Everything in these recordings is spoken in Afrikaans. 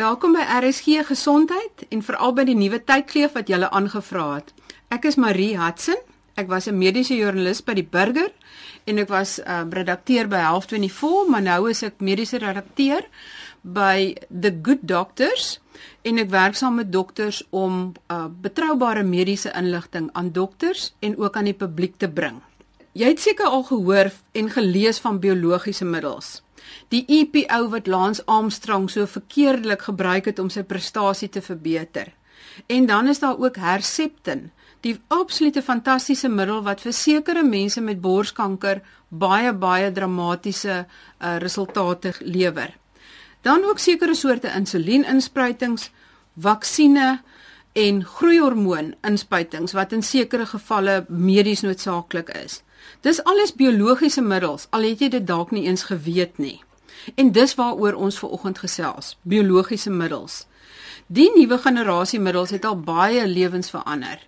Welkom by RSG Gesondheid en veral by die nuwe tydkleef wat julle aangevra het. Ek is Marie Hudson. Ek was 'n mediese joernalis by die Burger en ek was uh, redakteur by Health 24, maar nou is ek mediese redakteur by The Good Doctors en ek werk saam met dokters om uh, betroubare mediese inligting aan dokters en ook aan die publiek te bring. Jy het seker al gehoor en gelees van biologiese middels. Die EPO wat Lance Armstrong so verkeerdelik gebruik het om sy prestasie te verbeter. En dan is daar ook Herceptin, die absolute fantastiese middel wat vir sekere mense met borskanker baie baie dramatiese uh, resultate lewer. Dan ook sekere soorte insulieninspuitings, vaksines en groeihormoon inspuitings wat in sekere gevalle medies noodsaaklik is. Dis alles biologiese middels, al het jy dit dalk nie eens geweet nie. En dis waaroor ons ver oggend gesels, biologiese middels. Die nuwe generasie middels het al baie lewens verander.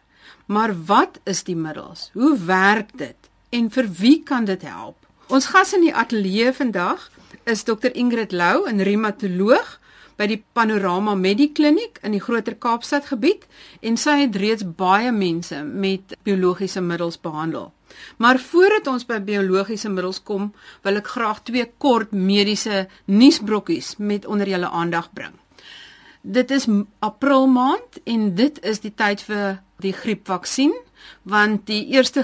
Maar wat is die middels? Hoe werk dit? En vir wie kan dit help? Ons gas in die ateljee vandag is Dr Ingrid Lou, 'n reumatoloog by die Panorama Medikliniek in die Groter Kaapstad gebied en sy het reeds baie mense met biologiese middels behandel. Maar voordat ons by biologiese middels kom, wil ek graag twee kort mediese nuusbrokkies met onder julle aandag bring. Dit is April maand en dit is die tyd vir die griepvaksin want die eerste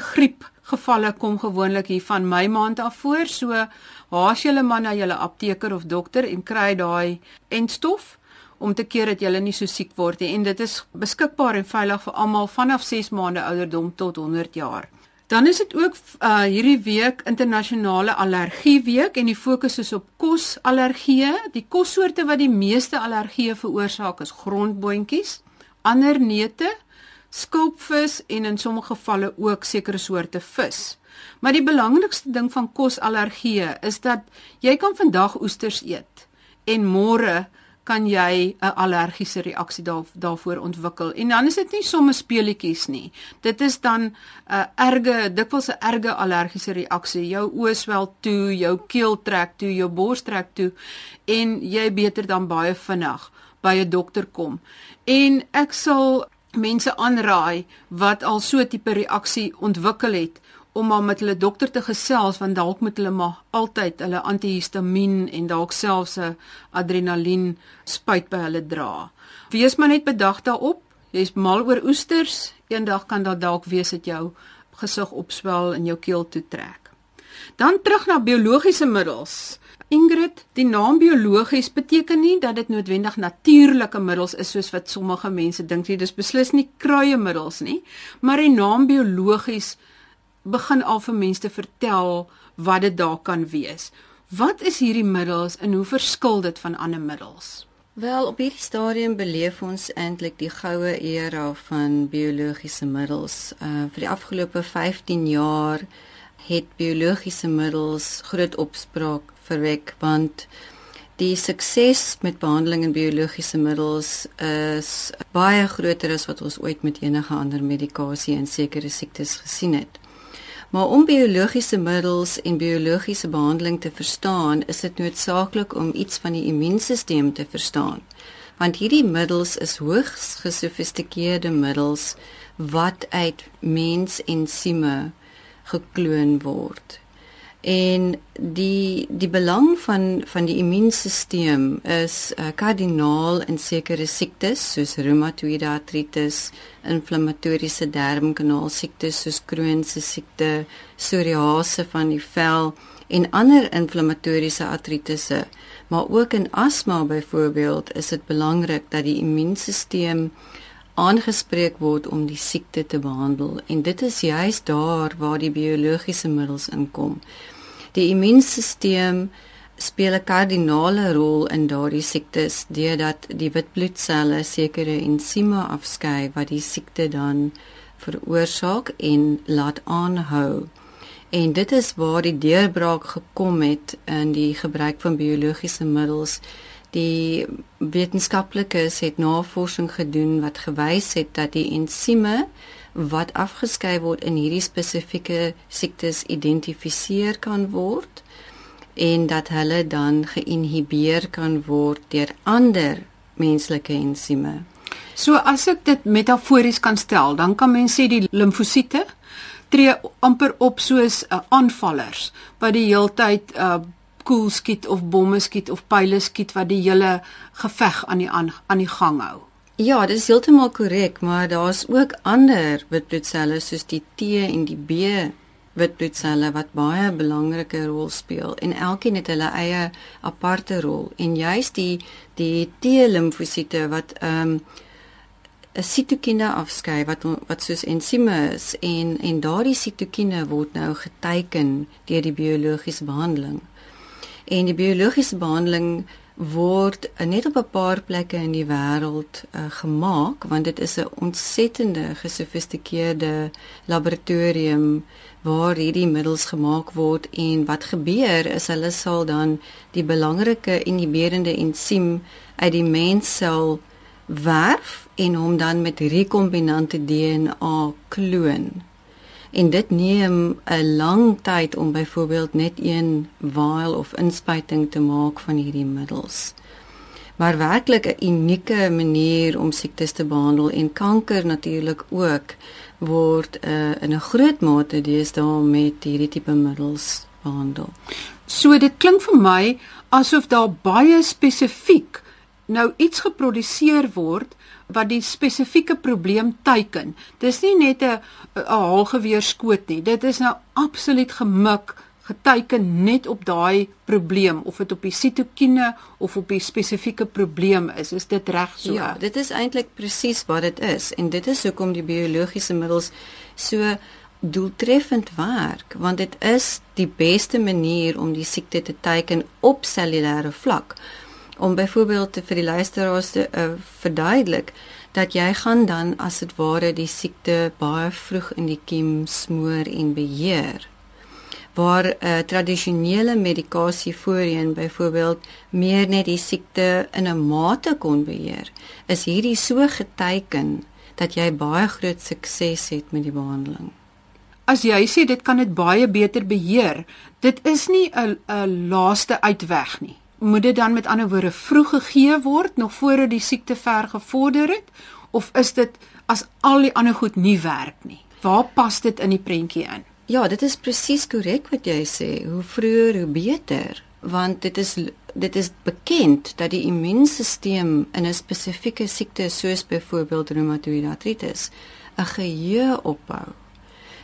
griepgevalle kom gewoonlik hier van Mei maand af voor. So haas julle man na julle apteker of dokter en kry daai entstof om te keer dat jy nie so siek word nie en dit is beskikbaar en veilig vir almal vanaf 6 maande ouderdom tot 100 jaar. Dan is dit ook uh hierdie week internasionale allergie week en die fokus is op kosallergieë. Die kossoorte wat die meeste allergieë veroorsaak is grondboontjies, ander neute, skulpvis en in sommige gevalle ook sekere soorte vis. Maar die belangrikste ding van kosallergieë is dat jy kan vandag oesters eet en môre kan jy 'n allergiese reaksie daar daarvoor ontwikkel. En dan is dit nie sommer speletjies nie. Dit is dan 'n uh, erge, dikwels 'n erge allergiese reaksie. Jou oë swel toe, jou keel trek toe, jou bors trek toe en jy beter dan baie vinnig by 'n dokter kom. En ek sal mense aanraai wat al so 'n tipe reaksie ontwikkel het om maar met hulle dokter te gesels want dalk moet hulle maar altyd hulle antihistamiin en dalk selfs 'n adrenalien spuit by hulle dra. Wees maar net bedag daarop. Jy's mal oor oesters, eendag kan dit dalk wees dat jou gesig opswel en jou keel toe trek. Dan terug na biologiese middels. Ingrid, die naam biologies beteken nie dat dit noodwendig natuurlike middels is soos wat sommige mense dink nie. Dis beslis nie kruiemiddels nie, maar die naam biologies begin al vir mense te vertel wat dit daar kan wees. Wat is hierdie middels en hoe verskil dit van ander middels? Wel, op hierdie stadium beleef ons eintlik die goue era van biologiese middels. Uh vir die afgelope 15 jaar het biologiese middels groot opspraak verwek want die sukses met behandeling in biologiese middels is baie groter as wat ons ooit met enige ander medikasie en sekere siektes gesien het. Maar om biologiese middels en biologiese behandeling te verstaan, is dit noodsaaklik om iets van die immuunstelsel te verstaan. Want hierdie middels is hoogs gesofistikeerde middels wat uit mens ensieme gekloon word. En die die belang van van die immuunstelsel is uh, kardinaal in sekere siektes soos reumatoïde artritis, inflammatoriese darmkanaal siektes soos Crohn se siekte, psoriase van die vel en ander inflammatoriese artritisse. Maar ook in asma byvoorbeeld is dit belangrik dat die immuunstelsel aangespreek word om die siekte te behandel en dit is juis daar waar die biologiese middels inkom. Die immuunstelsel speel 'n kardinale rol in daardie siektes deurdat die wit bloedselle sekere ensieme afskei wat die siekte dan veroorsaak en laat aanhou. En dit is waar die deurbraak gekom het in die gebruik van biologiese middels die wetenskaplikes het navorsing gedoen wat gewys het dat die ensieme wat afgeskei word in hierdie spesifieke siektes identifiseer kan word en dat hulle dan geïnhibeer kan word deur ander menslike ensieme. So as ek dit metafories kan stel, dan kan mens sê die limfosiete tree amper op soos uh, aanvallers wat die heeltyd uh koel skiet of bomme skiet of pile skiet wat die hele geveg aan die aan, aan die gang hou. Ja, dit is heeltemal korrek, maar daar's ook ander witbloedselle soos die T en die B witbloedselle wat baie belangrike rol speel en elkeen het hulle eie aparte rol en juist die die T-limfosiete wat ehm um, 'n sitokine afskei wat wat soos ensieme is en en daardie sitokine word nou geteken deur die biologiese behandeling. En die biologiese behandeling word net op 'n paar plekke in die wêreld uh, gemaak want dit is 'n ontsettende gesofistikeerde laboratorium waar hierdie middels gemaak word. En wat gebeur is hulle sal dan die belangrike inhiberende ensiem uit die menssel werf en hom dan met rekombinante DNA kloon en dit neem 'n lang tyd om byvoorbeeld net een vial of inspuiting te maak van hierdie middels. Maar werklik 'n unieke manier om siektes te behandel en kanker natuurlik ook word uh, in 'n groot mate deesdae met hierdie tipe middels behandel. So dit klink vir my asof daar baie spesifiek nou iets geproduseer word wat die spesifieke probleem teiken. Dis nie net 'n 'n haalgeweer skoot nie. Dit is nou absoluut gemik geteiken net op daai probleem of dit op die sitokine of op die spesifieke probleem is. Is dit reg so? Ja, dit is eintlik presies wat dit is en dit is hoekom die biologiese middels so doeltreffend werk want dit is die beste manier om die siekte te teiken op cellulêre vlak om byvoorbeeld vir die luisteraars te uh, verduidelik dat jy gaan dan as dit ware die siekte baie vroeg in die kiem smoor en beheer. Waar uh, tradisionele medikasie voorheen byvoorbeeld meer net die siekte in 'n mate kon beheer is hierdie so geteken dat jy baie groot sukses het met die behandeling. As jy sê dit kan dit baie beter beheer, dit is nie 'n 'n laaste uitweg nie moet dit dan met ander woorde vroeg gegee word nog voordat die siekte ver gevorder het? Of is dit as al die ander goed nie werk nie? Waar pas dit in die prentjie in? Ja dit is presies korrek wat jy sê. Hoe vroeër hoe beter. Want dit is dit is bekend dat die immuunstelsel in 'n spesifieke siekte soos byvoorbeeld reumatoïde artritis 'n geheue opbou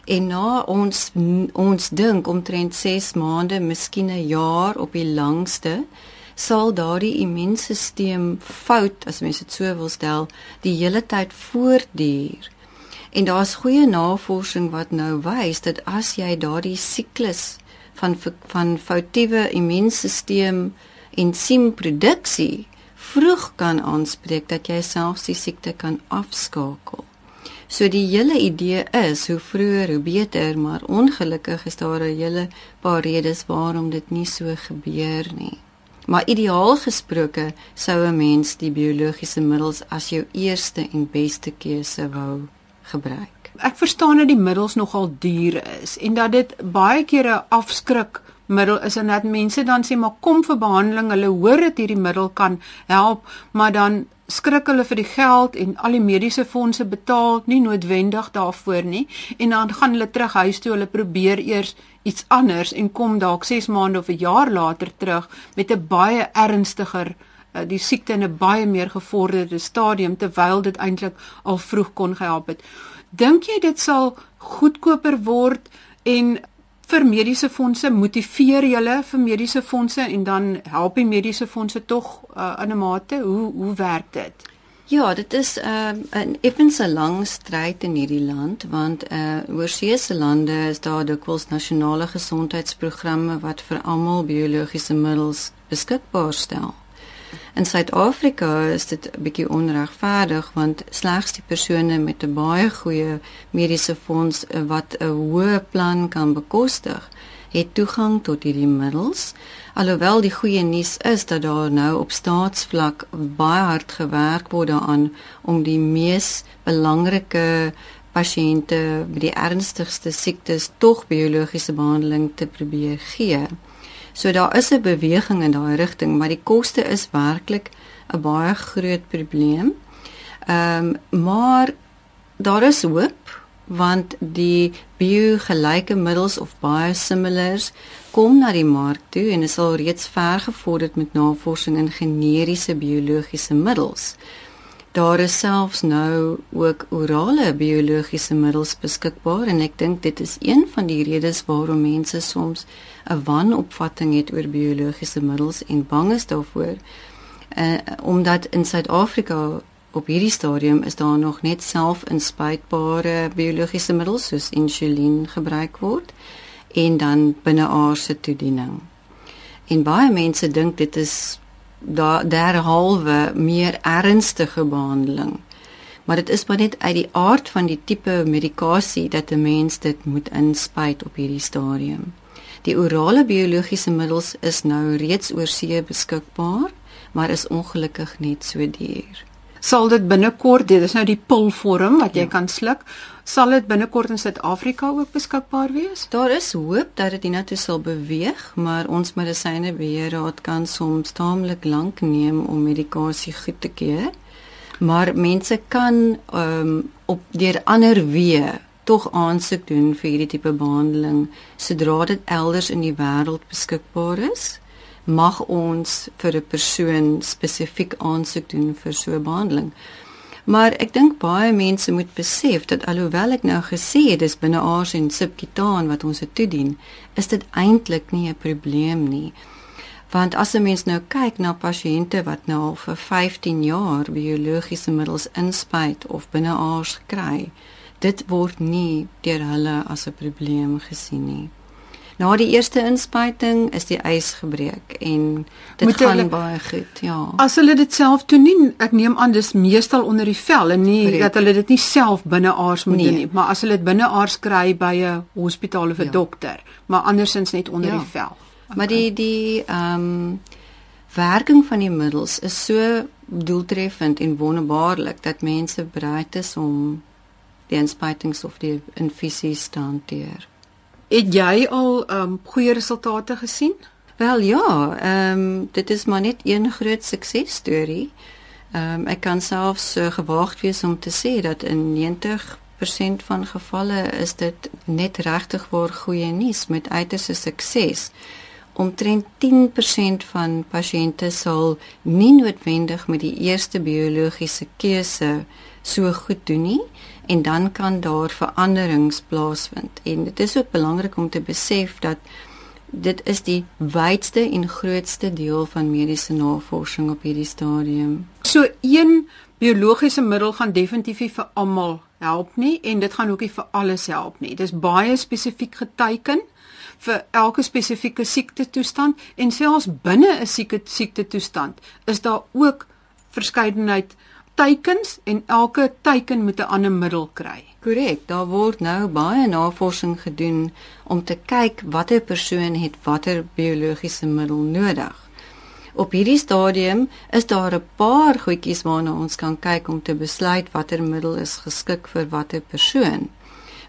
en na ons ons dink omtrent 6 maande, miskien 'n jaar op die langste, sal daardie immuunstelsel fout, as mens dit so wil stel, die hele tyd voortduur. En daar's goeie navorsing wat nou wys dat as jy daardie siklus van van foutiewe immuunstelsel ensiemproduksie vroeg kan aanspreek dat jy selfs die siekte kan afskakel. So die hele idee is hoe vroeër hoe beter, maar ongelukkig is daar 'n hele paar redes waarom dit nie so gebeur nie. Maar ideaal gesproke sou 'n mens die biologiese middels as jou eerste en beste keuse wou gebruik. Ek verstaan dat die middels nogal duur is en dat dit baie keer 'n afskrik middel is en dat mense dan sê maar kom vir behandeling, hulle hoor dat hierdie middel kan help, maar dan skrik hulle vir die geld en al die mediese fondse betaal nie noodwendig daarvoor nie en dan gaan hulle terug huis toe hulle probeer eers iets anders en kom dalk 6 maande of 'n jaar later terug met 'n baie ernstiger eh, die siekte in 'n baie meer gevorderde stadium terwyl dit eintlik al vroeg kon gehelp het. Dink jy dit sal goedkoper word en vir mediese fondse motiveer julle vir mediese fondse en dan help die mediese fondse tog uh, in 'n mate hoe hoe werk dit Ja, dit is 'n uh, effens 'n lang stryd in hierdie land want uh oorseese lande is daar dikwels nasionale gesondheidsprogramme wat vir almal biologiese middels beskikbaar stel. In Suid-Afrika is dit 'n bietjie onregverdig want slegs die persone met 'n baie goeie mediese fonds eh, wat 'n hoë plan kan bekostig, het toegang tot hierdie middels. Alhoewel die goeie nuus is dat daar nou op staatsvlak baie hard gewerk word daaraan om die mees belangrike pasiënte met die ernstigste siektes tog biologiese behandeling te probeer gee. So daar is 'n beweging in daai rigting, maar die koste is werklik 'n baie groot probleem. Ehm um, maar daar is hoop want die biogelyke middels of biosimilars kom na die mark toe en is al reeds ver gevorderd met navorsing in generiese biologiese middels. Daar is selfs nou ook orale biologiese middels beskikbaar en ek dink dit is een van die redes waarom mense soms 'n wanopvatting het oor biologiese middels en bang is daarvoor. Uh, omdat in Suid-Afrika op hierdie stadium is daar nog net selfinspuitbare biologiese middels soos insulien gebruik word en dan binneaardse toediening. En baie mense dink dit is daar derhalwe meer ernstige behandeling. Maar dit is maar net uit die aard van die tipe medikasie dat 'n mens dit moet inspuit op hierdie stadium. Die orale biologiese middels is nou reeds oor see beskikbaar, maar is ongelukkig net so duur. Sal dit binnekort, dit is nou die pilvorm wat jy ja. kan sluk, sal dit binnekort in Suid-Afrika ook beskikbaar wees? Daar is hoop dat dit hiernatoe sal beweeg, maar ons medisynebeheerraad kan soms taamlik lank neem om medikasie goed te keur. Maar mense kan ehm um, op deur ander weë tog aansoek doen vir hierdie tipe behandeling sodra dit elders in die wêreld beskikbaar is mag ons vir 'n persoon spesifiek aansoek doen vir so 'n behandeling. Maar ek dink baie mense moet besef dat alhoewel ek nou gesê het dis binne aars en subkutaan wat ons dit toedien, is dit eintlik nie 'n probleem nie. Want as 'n mens nou kyk na pasiënte wat nou al vir 15 jaar biologiese middels inspuit of binne aars kry, dit word nie deur hulle as 'n probleem gesien nie. Na die eerste inspuiting is die ys gebreek en dit Moet gaan hulle, baie goed, ja. As hulle dit self doen nie, ek neem aan dis meestal onder die vel en nie Breek. dat hulle dit nie self binne aars moet nee. doen nie, maar as hulle dit binne aars kry by 'n hospitaal of 'n ja. dokter, maar andersins net onder ja. die vel. Okay. Maar die die ehm um, werking van die middels is so doeltreffend en wonderbaarlik dat mense bereid is om die inspuitings of die infusies te hanteer. Het jy al ehm um, goeie resultate gesien? Wel ja, ehm um, dit is maar net een groot suksesstorie. Ehm um, ek kan selfs uh, gewaagd wees om te sê dat in 90% van gevalle is dit net regtig waar goeie nuus met uiterste sukses. Omtrent 10% van pasiënte sal nie noodwendig met die eerste biologiese keuse so goed doen nie en dan kan daar veranderings plaasvind. En dit is ook belangrik om te besef dat dit is die wydste en grootste deel van mediese navorsing op hierdie stadium. So een biologiese middel gaan definitief nie vir almal help nie en dit gaan ook nie vir alles help nie. Dit is baie spesifiek geteken vir elke spesifieke siekte toestand en selfs binne 'n sieke siekte toestand is daar ook verskeidenheid teikens en elke teiken moet 'n ander middel kry. Korrek, daar word nou baie navorsing gedoen om te kyk watter persoon het watter biologiese middel nodig. Op hierdie stadium is daar 'n paar goedjies waarna ons kan kyk om te besluit watter middel is geskik vir watter persoon.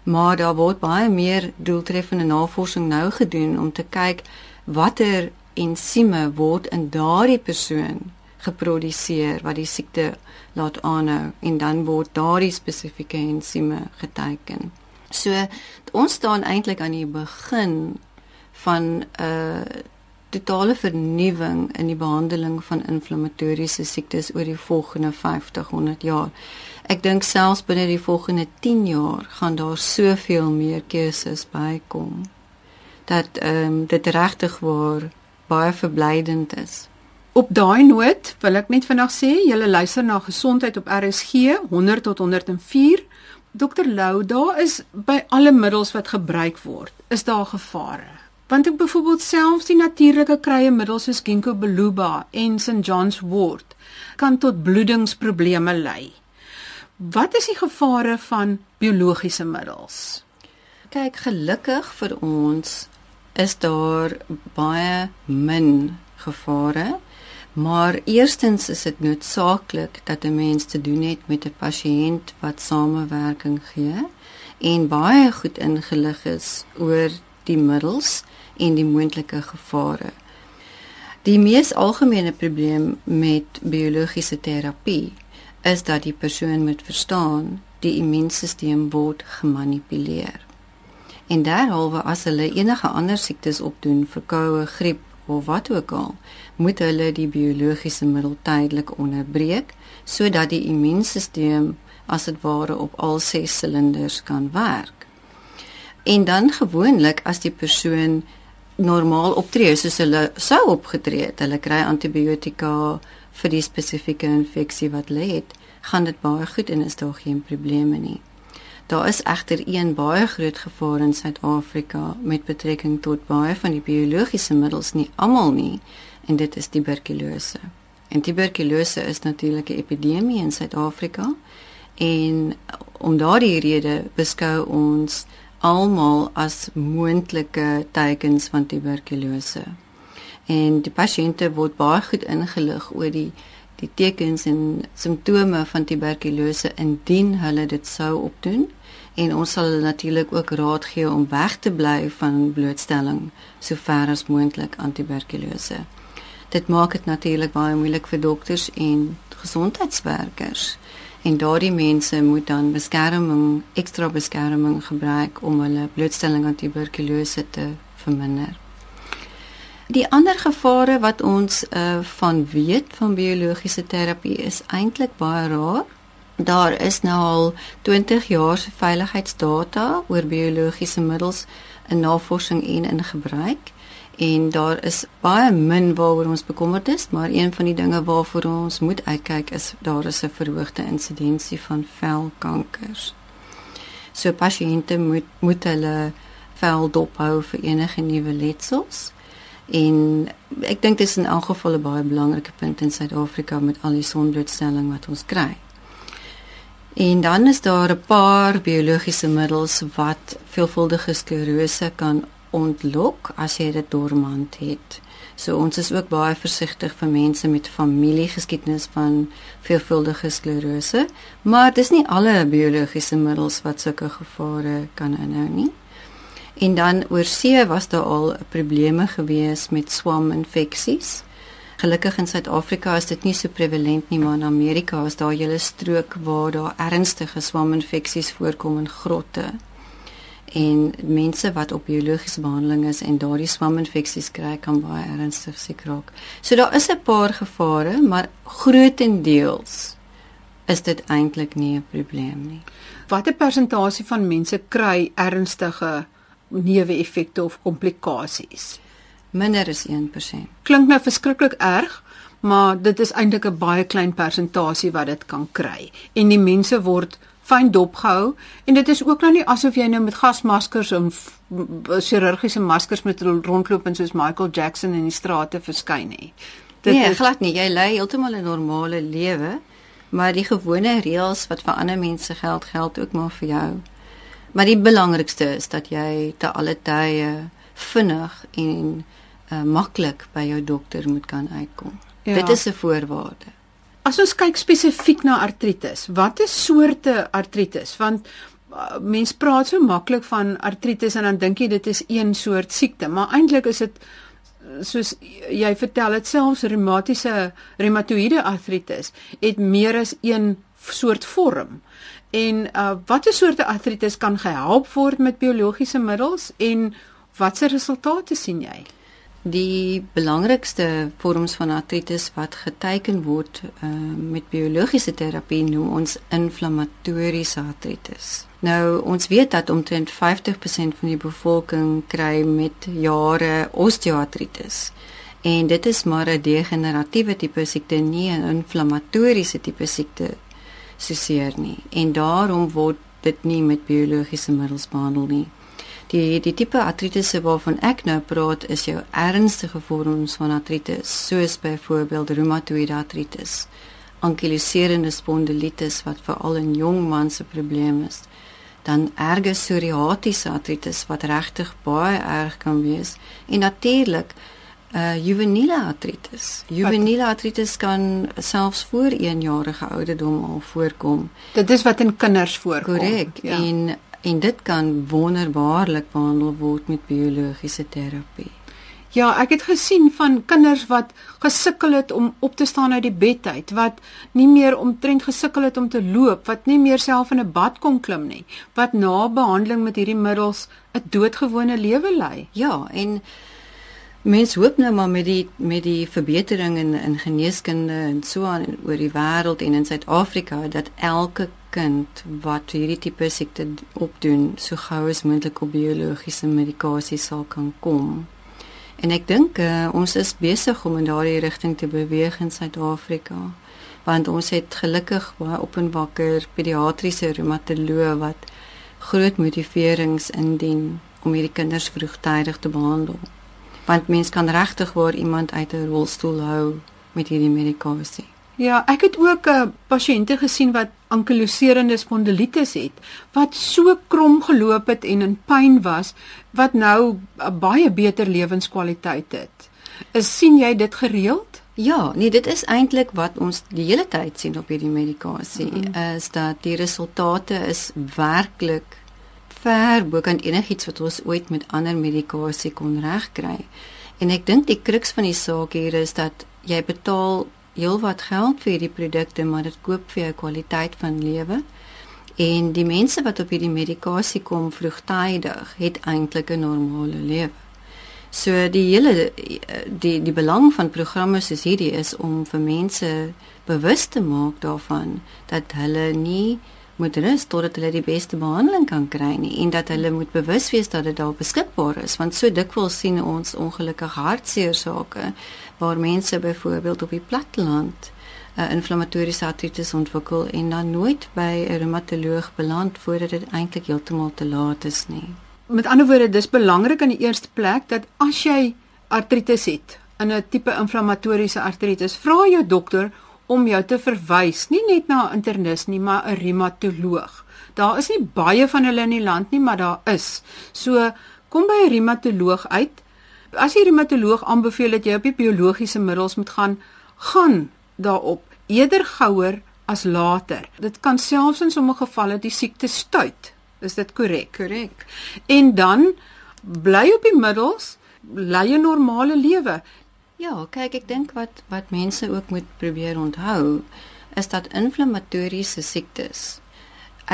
Maar daar word baie meer doeltreffende navorsing nou gedoen om te kyk watter ensieme word in daardie persoon geproduseer wat die siekte laat aanhou en dan word daardie spesifieke ensieme geteken. So ons staan eintlik aan die begin van 'n uh, totale vernuwing in die behandeling van inflammatoriese siektes oor die volgende 50-100 jaar. Ek dink selfs binne die volgende 10 jaar gaan daar soveel meer keuses bykom dat ehm um, dit regtig waar baie verblydend is. Op daai noot wil ek net vinnig sê, julle luister na gesondheid op RSG 100 tot 104. Dokter Lou, daar is by alle middels wat gebruik word, is daar gevare. Want ek byvoorbeeld selfs die natuurlike krye middels soos ginkgo biloba en St John's wort kan tot bloedingsprobleme lei. Wat is die gevare van biologiese middels? Kyk, gelukkig vir ons is daar baie min gevare Maar eerstens is dit noodsaaklik dat 'n mens te doen het met 'n pasiënt wat samewerking gee en baie goed ingelig is oor die middels en die moontlike gevare. Die mees algemene probleem met biologiese terapie is dat die persoon moet verstaan die immuunstelsel word gemanipuleer. En derhalwe as hulle enige ander siektes opdoen, verkoue, griep of wat ook al, moet hulle die biologiese middel tydelik onderbreek sodat die immuunstelsel as dit ware op al ses silinders kan werk. En dan gewoonlik as die persoon normaal optree soos hulle sou opgetree het, hulle kry antibiotika vir die spesifieke infeksie wat hulle het, gaan dit baie goed en is daar geen probleme nie. Daar is egter een baie groot gevaar in Suid-Afrika met betrekking tot baie van die biologiese middels nie almal nie en dit is tuberkulose. En tuberkulose is natuurlik 'n epidemie in Suid-Afrika en om daardie rede beskou ons almal as moontlike tekens van tuberkulose. En die pasiënte word baie goed ingelig oor die die tekens en simptome van tuberkulose indien hulle dit sou opdoen en ons sal natuurlik ook raad gee om weg te bly van blootstelling sover as moontlik aan tuberkulose. Dit maak dit natuurlik baie moeilik vir dokters en gesondheidswerkers en daardie mense moet dan beskerming, ekstra beskerming gebruik om hulle blootstelling aan tuberkulose te verminder. Die ander gevare wat ons uh, van weet van biologiese terapie is eintlik baie raar. Daar is nou al 20 jaar se veiligheidsdata oor biologiese middels in navorsing en in gebruik en daar is baie min waaroor ons bekommerd is, maar een van die dinge waarvoor ons moet uitkyk is daar is 'n verhoogde insidensie van velkankers. So pasiënte moet moet hulle vel dophou vir enige nuwe letsels. En ek dink dit is in elk geval 'n baie belangrike punt in Suid-Afrika met al die sonblootstelling wat ons kry. En dan is daar 'n paar biologiese middels wat veelvuldige sklerose kan ontlok as jy dit dormant het. So ons is ook baie versigtig vir mense met familiegeskiedenis van veelvuldige sklerose, maar dis nie alle biologiese middels wat sulke gevare kan inhou nie. En dan oor see was daar al probleme gewees met swaminfeksies. Gelukkig in Suid-Afrika is dit nie so prevalent nie, maar in Amerika is daar 'n hele strook waar daar ernstige swaminfeksies voorkom in grotte en mense wat op biologiese behandeling is en daardie swaminfeksies kry kan baie ernstig siek raak. So daar is 'n paar gevare, maar grootendeels is dit eintlik nie 'n probleem nie. Watter persentasie van mense kry ernstige neeweffekte of komplikasies? Minder as 1%. Klink nou verskriklik erg, maar dit is eintlik 'n baie klein persentasie wat dit kan kry. En die mense word fyn dopgehou en dit is ook nou nie asof jy nou met gasmaskers en chirurgiese maskers met rondloop en soos Michael Jackson in die strate verskyn nie. Dit nee, is glad nie. Jy lei heeltemal 'n normale lewe, maar die gewone reëls wat vir ander mense geld, geld ook maar vir jou. Maar die belangrikste is dat jy te alle tye vinnig en uh, maklik by jou dokter moet kan uitkom. Ja. Dit is 'n voorwaarde. As ons kyk spesifiek na artritis, watter soorte artritis? Want uh, mens praat so maklik van artritis en dan dink jy dit is een soort siekte, maar eintlik is dit soos jy vertel dit selfs reumatiese reumatoïde artritis het meer as een soort vorm. En uh, watter soorte artritis kan gehelp word met biologiese middels en watse resultate sien jy? Die belangrikste vorms van artritis wat geteken word uh, met biologiese terapie noem ons inflammatoriese artritis. Nou ons weet dat omtrent 50% van die bevolking kry met jare osteoartritis. En dit is maar 'n degeneratiewe tipe siekte, nie 'n inflammatoriese tipe siekte soseer nie. En daarom word dit nie met biologiese middels behandel nie. Die die tipe artritis waarvan ek nou praat is jou ernstige vorms van artritis, soos byvoorbeeld reumatoïde artritis, ankyloserende spondilitis wat veral in jong mans 'n probleem is. Dan erge psoriatiese artritis wat regtig baie erg kan wees en natuurlik uh juveniele artritis. Juveniele artritis kan selfs voor 1 jarige ouderdom al voorkom. Dit is wat in kinders voorkom. Korrek. Ja. En en dit kan wonderbaarlik behandel word met biologiese terapie. Ja, ek het gesien van kinders wat gesukkel het om op te staan uit die bed uit, wat nie meer omtrent gesukkel het om te loop, wat nie meer self in 'n bad kon klim nie, wat na behandeling met hierdie middels 'n doodgewone lewe lei. Ja, en Mens hoop nou maar met die met die verbetering in in geneeskunde en so aan oor die wêreld en in Suid-Afrika dat elke kind wat hierdie tipe siekte opdoen so gou as moontlik op biologiese medikasie sal kan kom. En ek dink uh, ons is besig om in daardie rigting te beweeg in Suid-Afrika want ons het gelukkig baie op en wakker pediatriese reumatoloog wat groot motiverings indien om hierdie kinders vroegtydig te behandel want mens kan regtig waar iemand uit 'n rolstoel hou met hierdie medikasie. Ja, ek het ook 'n uh, pasiënte gesien wat ankyloserende spondilitis het wat so krom geloop het en in pyn was wat nou 'n baie beter lewenskwaliteit het. Is sien jy dit gereeld? Ja, nee, dit is eintlik wat ons die hele tyd sien op hierdie medikasie mm -hmm. is dat die resultate is werklik ver bo kan enigiets wat ons ooit met ander medikasie kon regkry. En ek dink die kruks van die saak hier is dat jy betaal heelwat geld vir hierdie produkte, maar dit koop vir jou kwaliteit van lewe. En die mense wat op hierdie medikasie kom vroegtydig, het eintlik 'n normale lewe. So die hele die die belang van programme soos hierdie is om vir mense bewus te maak daarvan dat hulle nie moet rus totdat hulle die beste behandeling kan kry nie en dat hulle moet bewus wees dat dit daar beskikbaar is want so dikwels sien ons ongelukkige hartseer sake waar mense byvoorbeeld op die platteland 'n uh, inflammatoriese artritis ontwikkel en dan nooit by 'n reumatoloog beland voordat dit eintlik heeltemal te laat is nie. Met ander woorde, dis belangrik in die eerste plek dat as jy artritis het, in 'n tipe inflammatoriese artritis, vra jou dokter om jou te verwys, nie net na 'n internis nie, maar 'n reumatoloog. Daar is nie baie van hulle in die land nie, maar daar is. So kom by 'n reumatoloog uit. As die reumatoloog aanbeveel dat jy op die biologiese middels moet gaan, gaan daarop eerder gouer as later. Dit kan selfs in sommige gevalle die siekte stuit. Is dit korrek? Korrek. En dan bly op die middels, lei 'n normale lewe. Ja, kyk, ek dink wat wat mense ook moet probeer onthou is dat inflammatoriese siektes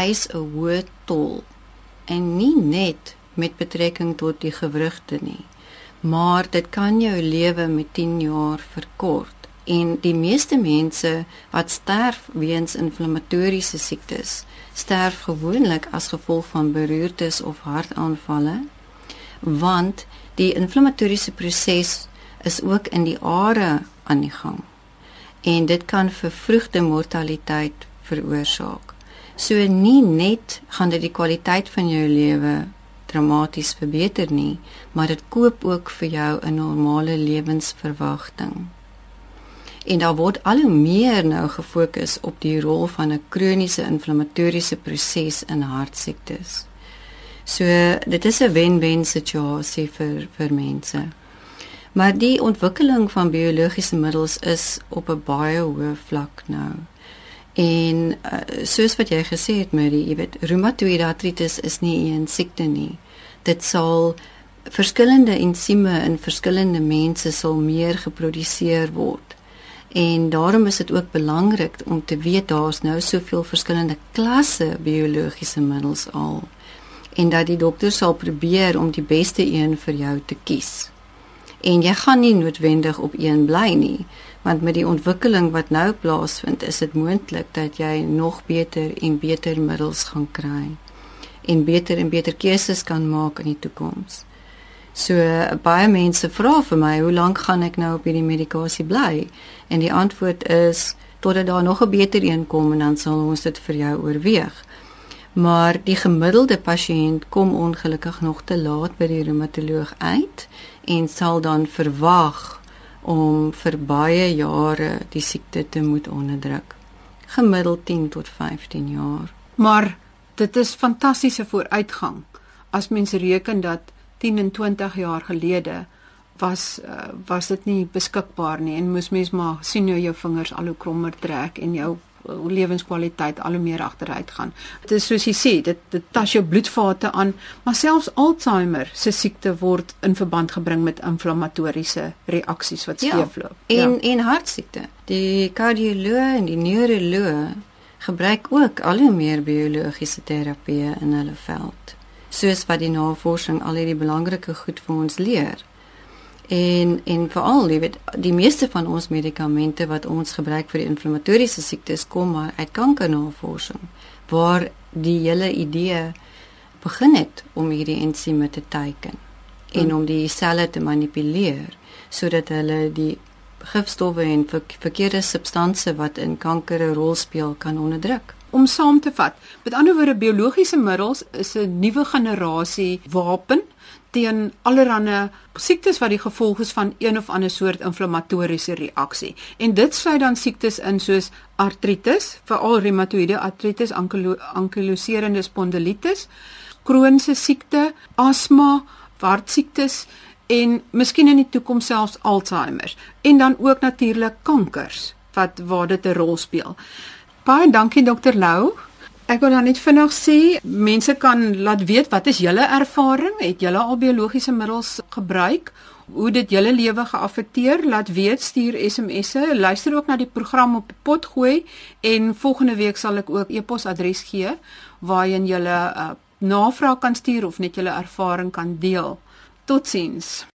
eis 'n hoë tol en nie net met betrekking tot die gewrigte nie, maar dit kan jou lewe met 10 jaar verkort. En die meeste mense wat sterf weens inflammatoriese siektes, sterf gewoonlik as gevolg van beroertes of hartaanvalle, want die inflammatoriese proses is ook in die are aan die gang. En dit kan vervroegde mortaliteit veroorsaak. So nie net gaan dit die kwaliteit van jou lewe dramaties verbeter nie, maar dit koop ook vir jou 'n normale lewensverwagting. En daar word al hoe meer nou gefokus op die rol van 'n kroniese inflammatoriese proses in hartsiektes. So dit is 'n wen-wen situasie vir vir mense. Maar die ontwikkeling van biologiese middels is op 'n baie hoë vlak nou. En uh, soos wat jy gesê het, Marie, jy weet, reumatoïde artritis is nie 'n siekte nie. Dit sal verskillende ensieme in verskillende mense sal meer geproduseer word. En daarom is dit ook belangrik om te weet daar's nou soveel verskillende klasse biologiese middels al en dat die dokter sal probeer om die beste een vir jou te kies en jy gaan nie noodwendig op een bly nie want met die ontwikkeling wat nou plaasvind is dit moontlik dat jy nog beter en beter middels gaan kry en beter en beter keuses kan maak in die toekoms. So baie mense vra vir my hoe lank gaan ek nou op hierdie medikasie bly en die antwoord is totdat daar nog 'n beter een kom en dan sal ons dit vir jou oorweeg. Maar die gemiddelde pasiënt kom ongelukkig nog te laat by die reumatoloog uit en sal dan verwag om vir baie jare die siekte te moet onderdruk. Gemiddeld 10 tot 15 jaar. Maar dit is fantastiese vooruitgang as mens reken dat 10 en 20 jaar gelede was uh, was dit nie beskikbaar nie en moes mens maar sien hoe jou vingers al hoe krommer trek en jou lewenskwaliteit al hoe meer agteruit gaan. Dit is soos jy sê, dit dit tas jou bloedvate aan, maar selfs Alzheimer se siekte word in verband gebring met inflammatoriese reaksies wat skeefloop. Ja, en ja. en hartsiekte. Die kardioloog en die neuroloog gebruik ook al hoe meer biologiese terapieë in hulle veld. Soos wat die navorsing al hierdie belangrike goed vir ons leer. En en veral, jy weet, die meeste van ons medikamente wat ons gebruik vir die inflammatoriese siektes kom maar uit kankernavorsing waar die hele idee begin het om hierdie ensieme te teiken en hmm. om die selle te manipuleer sodat hulle die gifstowwe en verkeerde substansies wat in kanker 'n rol speel kan onderdruk. Om saam te vat, met ander woorde biologiese middels is 'n nuwe generasie wapen teen allerlei siektes wat die gevolg is van een of ander soort inflammatoriese reaksie. En dit sluit dan siektes in soos artritis, veral reumatoïede artritis, ankyloserende spondilitis, Crohn se siekte, asma, hartsiektes en miskien in die toekoms selfs Alzheimer en dan ook natuurlik kankers wat waar dit 'n rol speel. Baie dankie dokter Lou. Ek wil dan net vinnig sê, mense kan laat weet wat is julle ervaring? Het julle al biologiese middels gebruik? Hoe dit julle lewe geaffekteer? Laat weet, stuur SMS'e. Luister ook na die program op pot gooi en volgende week sal ek ook e-posadres gee waarheen julle uh, navraag kan stuur of net julle ervaring kan deel. Totsiens.